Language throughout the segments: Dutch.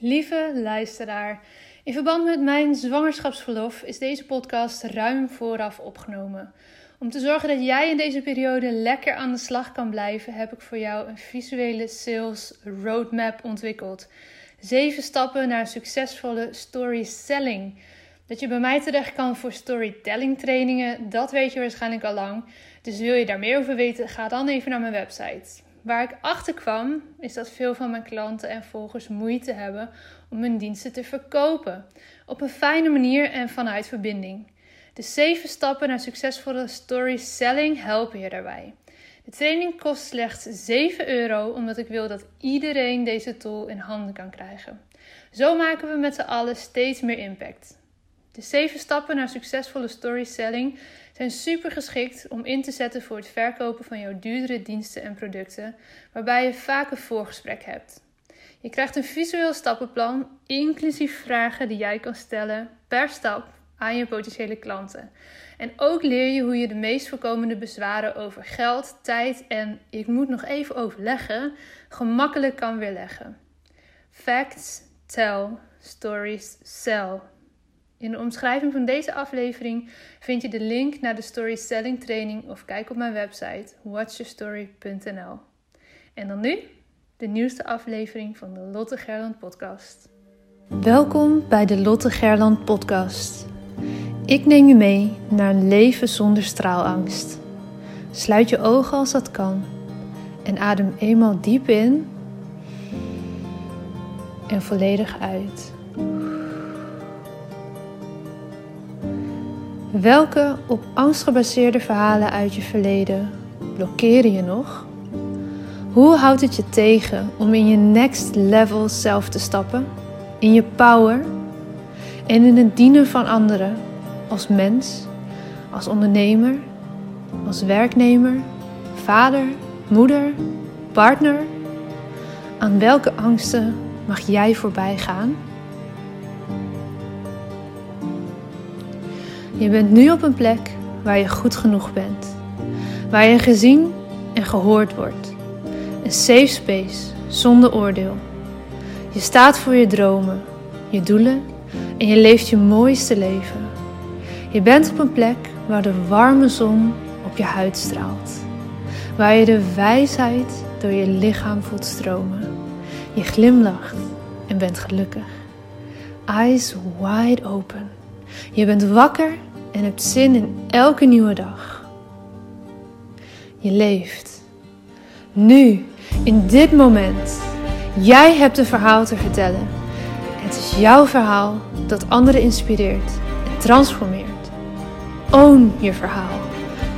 Lieve luisteraar, in verband met mijn zwangerschapsverlof is deze podcast ruim vooraf opgenomen. Om te zorgen dat jij in deze periode lekker aan de slag kan blijven, heb ik voor jou een visuele sales roadmap ontwikkeld. Zeven stappen naar succesvolle story selling. Dat je bij mij terecht kan voor storytelling trainingen, dat weet je waarschijnlijk al lang. Dus wil je daar meer over weten, ga dan even naar mijn website. Waar ik achter kwam, is dat veel van mijn klanten en volgers moeite hebben om hun diensten te verkopen. Op een fijne manier en vanuit verbinding. De zeven stappen naar succesvolle story selling helpen je daarbij. De training kost slechts 7 euro, omdat ik wil dat iedereen deze tool in handen kan krijgen. Zo maken we met z'n allen steeds meer impact. De zeven stappen naar succesvolle story selling zijn super geschikt om in te zetten voor het verkopen van jouw duurdere diensten en producten, waarbij je vaak een voorgesprek hebt. Je krijgt een visueel stappenplan, inclusief vragen die jij kan stellen per stap aan je potentiële klanten. En ook leer je hoe je de meest voorkomende bezwaren over geld, tijd en ik moet nog even overleggen, gemakkelijk kan weerleggen. Facts tell, stories sell. In de omschrijving van deze aflevering vind je de link naar de Story Selling training of kijk op mijn website watchyourstory.nl. En dan nu de nieuwste aflevering van de Lotte Gerland podcast. Welkom bij de Lotte Gerland podcast. Ik neem je mee naar een leven zonder straalangst. Sluit je ogen als dat kan en adem eenmaal diep in en volledig uit. Welke op angst gebaseerde verhalen uit je verleden blokkeren je nog? Hoe houdt het je tegen om in je next level zelf te stappen? In je power en in het dienen van anderen als mens, als ondernemer, als werknemer, vader, moeder, partner? Aan welke angsten mag jij voorbij gaan? Je bent nu op een plek waar je goed genoeg bent. Waar je gezien en gehoord wordt. Een safe space zonder oordeel. Je staat voor je dromen, je doelen en je leeft je mooiste leven. Je bent op een plek waar de warme zon op je huid straalt. Waar je de wijsheid door je lichaam voelt stromen. Je glimlacht en bent gelukkig. Eyes wide open. Je bent wakker en hebt zin in elke nieuwe dag. Je leeft. Nu, in dit moment. Jij hebt een verhaal te vertellen. Het is jouw verhaal dat anderen inspireert en transformeert. Own je verhaal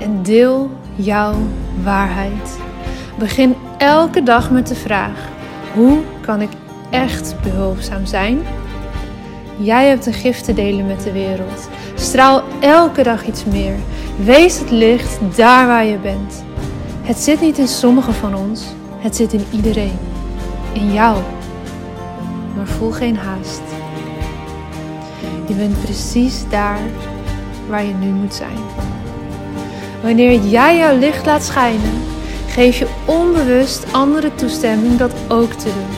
en deel jouw waarheid. Begin elke dag met de vraag: hoe kan ik echt behulpzaam zijn? Jij hebt een gift te delen met de wereld. Straal elke dag iets meer. Wees het licht daar waar je bent. Het zit niet in sommigen van ons, het zit in iedereen. In jou. Maar voel geen haast. Je bent precies daar waar je nu moet zijn. Wanneer jij jouw licht laat schijnen, geef je onbewust andere toestemming dat ook te doen.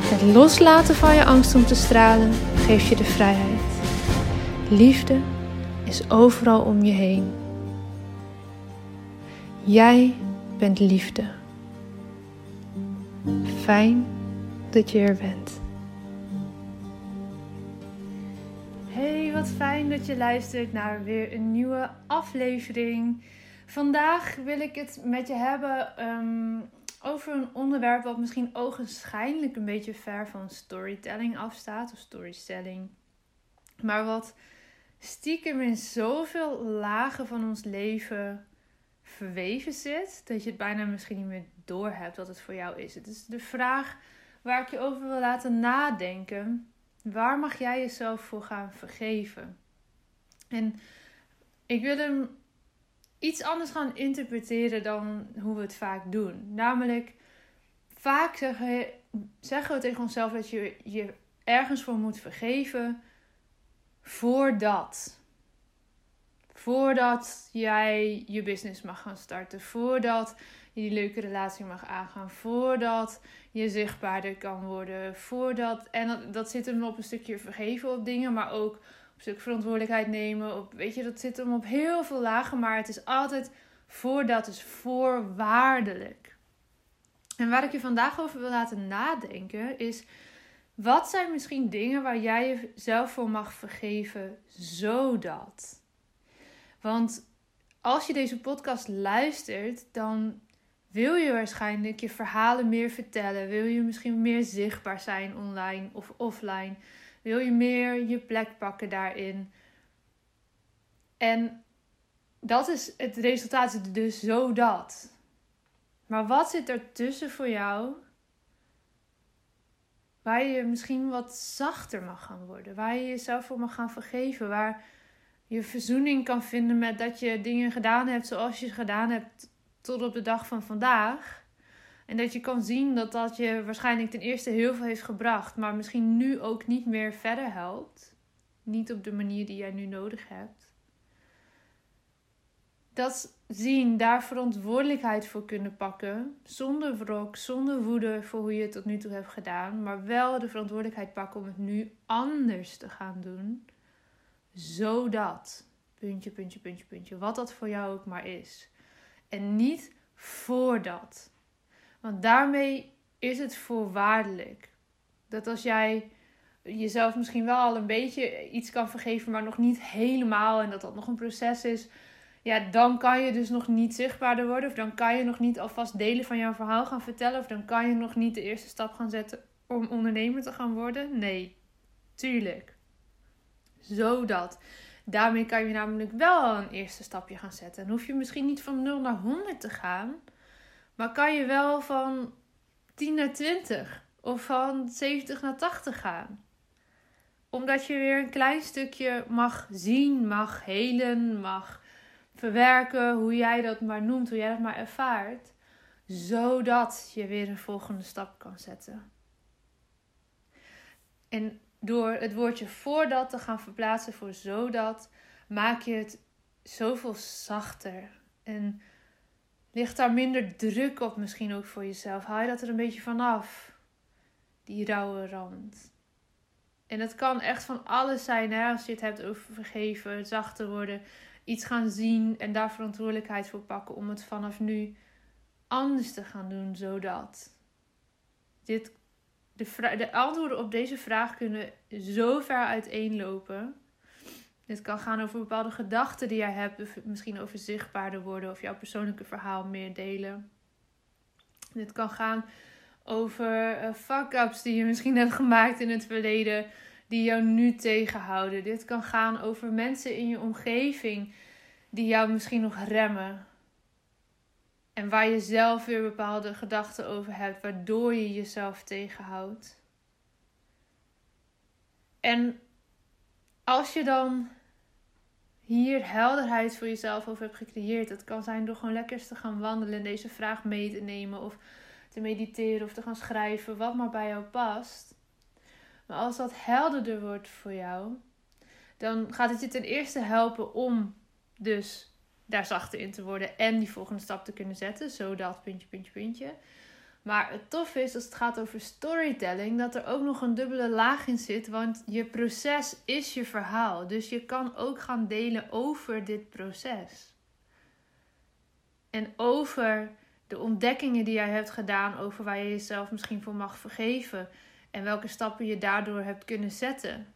Het loslaten van je angst om te stralen geeft je de vrijheid. Liefde is overal om je heen. Jij bent liefde. Fijn dat je er bent. Hey, wat fijn dat je luistert naar weer een nieuwe aflevering. Vandaag wil ik het met je hebben um, over een onderwerp wat misschien ogenschijnlijk een beetje ver van storytelling afstaat of storytelling. Maar wat stiekem in zoveel lagen van ons leven verweven zit, dat je het bijna misschien niet meer doorhebt wat het voor jou is. Het is de vraag waar ik je over wil laten nadenken. Waar mag jij jezelf voor gaan vergeven? En ik wil hem iets anders gaan interpreteren dan hoe we het vaak doen. Namelijk, vaak zeggen, zeggen we tegen onszelf dat je je ergens voor moet vergeven voordat. Voordat jij je business mag gaan starten. Voordat je die leuke relatie mag aangaan. Voordat je zichtbaarder kan worden. Voordat, en dat, dat zit hem op een stukje vergeven op dingen, maar ook op een stuk verantwoordelijkheid nemen. Op, weet je, dat zit hem op heel veel lagen, maar het is altijd voordat, is voorwaardelijk. En waar ik je vandaag over wil laten nadenken is. Wat zijn misschien dingen waar jij jezelf voor mag vergeven, zodat? Want als je deze podcast luistert, dan wil je waarschijnlijk je verhalen meer vertellen. Wil je misschien meer zichtbaar zijn online of offline? Wil je meer je plek pakken daarin? En dat is het resultaat, dus zo dat. Maar wat zit er tussen voor jou? Waar je misschien wat zachter mag gaan worden. Waar je jezelf voor mag gaan vergeven. Waar je verzoening kan vinden met dat je dingen gedaan hebt zoals je gedaan hebt tot op de dag van vandaag. En dat je kan zien dat dat je waarschijnlijk ten eerste heel veel heeft gebracht, maar misschien nu ook niet meer verder helpt. Niet op de manier die jij nu nodig hebt. Dat zien, daar verantwoordelijkheid voor kunnen pakken, zonder wrok, zonder woede voor hoe je het tot nu toe hebt gedaan, maar wel de verantwoordelijkheid pakken om het nu anders te gaan doen, zodat, puntje, puntje, puntje, puntje, wat dat voor jou ook maar is. En niet voordat. Want daarmee is het voorwaardelijk. Dat als jij jezelf misschien wel al een beetje iets kan vergeven, maar nog niet helemaal en dat dat nog een proces is, ja, dan kan je dus nog niet zichtbaarder worden. Of dan kan je nog niet alvast delen van jouw verhaal gaan vertellen. Of dan kan je nog niet de eerste stap gaan zetten om ondernemer te gaan worden. Nee, tuurlijk. Zodat. Daarmee kan je namelijk wel een eerste stapje gaan zetten. En hoef je misschien niet van 0 naar 100 te gaan. Maar kan je wel van 10 naar 20. Of van 70 naar 80 gaan. Omdat je weer een klein stukje mag zien, mag helen, mag verwerken, hoe jij dat maar noemt, hoe jij dat maar ervaart, zodat je weer een volgende stap kan zetten. En door het woordje voordat te gaan verplaatsen voor zodat, maak je het zoveel zachter. En ligt daar minder druk op misschien ook voor jezelf. Haal je dat er een beetje vanaf, die rauwe rand. En het kan echt van alles zijn hè, als je het hebt over vergeven, zachter worden, iets gaan zien en daar verantwoordelijkheid voor pakken om het vanaf nu anders te gaan doen, zodat dit, de, de antwoorden op deze vraag kunnen zo ver uiteenlopen. Dit kan gaan over bepaalde gedachten die jij hebt, misschien over zichtbaarder worden of jouw persoonlijke verhaal meer delen. Dit kan gaan over uh, fuck-ups die je misschien hebt gemaakt in het verleden die jou nu tegenhouden. Dit kan gaan over mensen in je omgeving die jou misschien nog remmen. En waar je zelf weer bepaalde gedachten over hebt, waardoor je jezelf tegenhoudt. En als je dan hier helderheid voor jezelf over hebt gecreëerd, dat kan zijn door gewoon lekker te gaan wandelen en deze vraag mee te nemen, of te mediteren of te gaan schrijven, wat maar bij jou past. Maar als dat helderder wordt voor jou, dan gaat het je ten eerste helpen om dus daar zachter in te worden en die volgende stap te kunnen zetten, zodat puntje, puntje, puntje. Maar het tof is als het gaat over storytelling, dat er ook nog een dubbele laag in zit. Want je proces is je verhaal. Dus je kan ook gaan delen over dit proces. En over de ontdekkingen die jij hebt gedaan, over waar je jezelf misschien voor mag vergeven. En welke stappen je daardoor hebt kunnen zetten.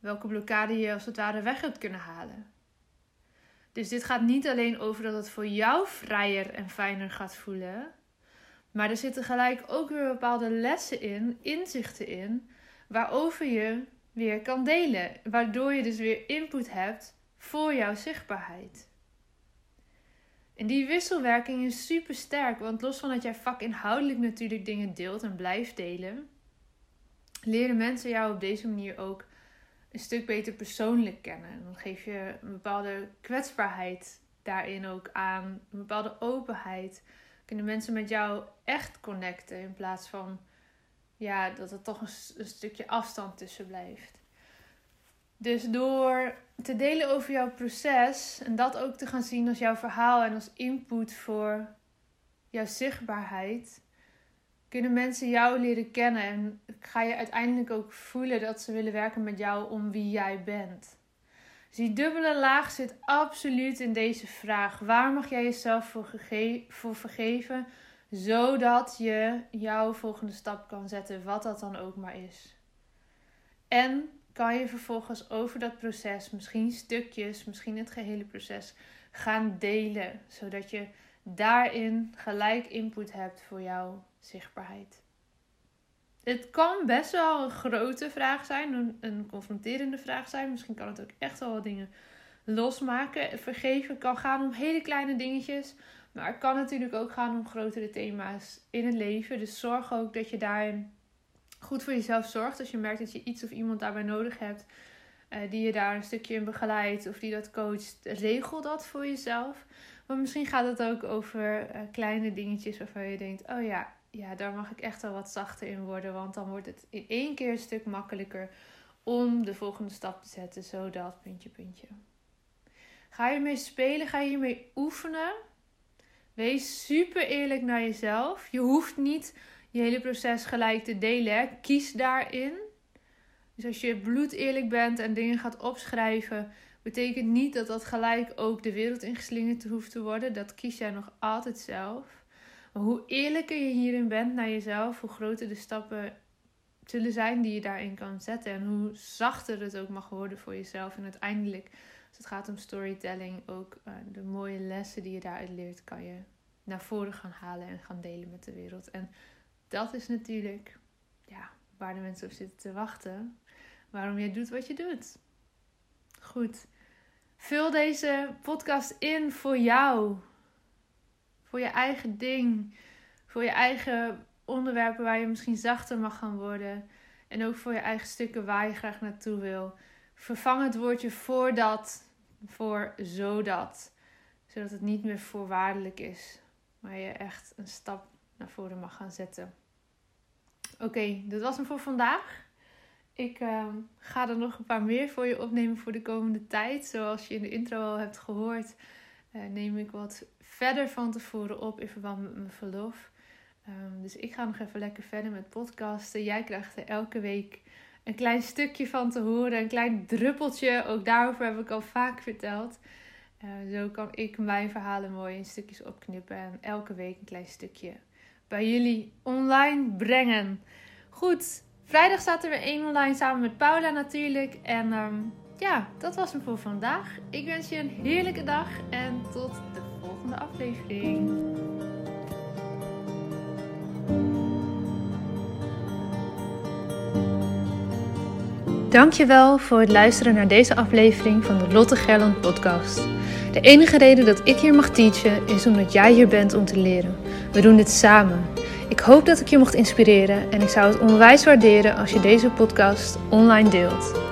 Welke blokkade je als het ware weg hebt kunnen halen. Dus dit gaat niet alleen over dat het voor jou vrijer en fijner gaat voelen. Maar er zitten gelijk ook weer bepaalde lessen in, inzichten in, waarover je weer kan delen. Waardoor je dus weer input hebt voor jouw zichtbaarheid. En die wisselwerking is super sterk, want los van dat jij vakinhoudelijk natuurlijk dingen deelt en blijft delen, leren mensen jou op deze manier ook een stuk beter persoonlijk kennen. Dan geef je een bepaalde kwetsbaarheid daarin ook aan, een bepaalde openheid. Kunnen mensen met jou echt connecten in plaats van ja, dat er toch een, een stukje afstand tussen blijft. Dus door te delen over jouw proces en dat ook te gaan zien als jouw verhaal en als input voor jouw zichtbaarheid, kunnen mensen jou leren kennen en ga je uiteindelijk ook voelen dat ze willen werken met jou om wie jij bent. Dus die dubbele laag zit absoluut in deze vraag. Waar mag jij jezelf voor, voor vergeven, zodat je jouw volgende stap kan zetten, wat dat dan ook maar is. En kan je vervolgens over dat proces, misschien stukjes, misschien het gehele proces, gaan delen, zodat je daarin gelijk input hebt voor jouw zichtbaarheid. Het kan best wel een grote vraag zijn, een, een confronterende vraag zijn. Misschien kan het ook echt wel wat dingen losmaken. Vergeven kan gaan om hele kleine dingetjes. Maar het kan natuurlijk ook gaan om grotere thema's in het leven. Dus zorg ook dat je daarin goed voor jezelf zorgt. Als je merkt dat je iets of iemand daarbij nodig hebt. Uh, die je daar een stukje in begeleidt of die dat coacht. Regel dat voor jezelf. Maar misschien gaat het ook over uh, kleine dingetjes waarvan je denkt: oh ja, ja, daar mag ik echt wel wat zachter in worden. Want dan wordt het in één keer een stuk makkelijker om de volgende stap te zetten. Zodat, puntje, puntje. Ga je hiermee spelen? Ga je hiermee oefenen? Wees super eerlijk naar jezelf. Je hoeft niet je hele proces gelijk te delen. Kies daarin. Dus als je bloed eerlijk bent en dingen gaat opschrijven, betekent niet dat dat gelijk ook de wereld ingeslingerd hoeft te worden. Dat kies jij nog altijd zelf. Maar hoe eerlijker je hierin bent naar jezelf, hoe groter de stappen zullen zijn die je daarin kan zetten. En hoe zachter het ook mag worden voor jezelf. En uiteindelijk, als het gaat om storytelling, ook uh, de mooie lessen die je daaruit leert, kan je naar voren gaan halen en gaan delen met de wereld. En dat is natuurlijk ja, waar de mensen op zitten te wachten. Waarom jij doet wat je doet. Goed. Vul deze podcast in voor jou. Voor je eigen ding. Voor je eigen onderwerpen waar je misschien zachter mag gaan worden. En ook voor je eigen stukken waar je graag naartoe wil. Vervang het woordje voordat voor zodat. Zodat het niet meer voorwaardelijk is. Maar je echt een stap naar voren mag gaan zetten. Oké, dat was hem voor vandaag. Ik uh, ga er nog een paar meer voor je opnemen voor de komende tijd. Zoals je in de intro al hebt gehoord, uh, neem ik wat verder van tevoren op in verband met mijn verlof. Um, dus ik ga nog even lekker verder met podcasten. Jij krijgt er elke week een klein stukje van te horen, een klein druppeltje. Ook daarover heb ik al vaak verteld. Uh, zo kan ik mijn verhalen mooi in stukjes opknippen en elke week een klein stukje bij jullie online brengen. Goed, vrijdag staat er weer één online samen met Paula natuurlijk. En um, ja, dat was hem voor vandaag. Ik wens je een heerlijke dag en tot de volgende aflevering. Dankjewel voor het luisteren naar deze aflevering van de Lotte Gerland podcast. De enige reden dat ik hier mag teachen is omdat jij hier bent om te leren. We doen dit samen. Ik hoop dat ik je mocht inspireren en ik zou het onwijs waarderen als je deze podcast online deelt.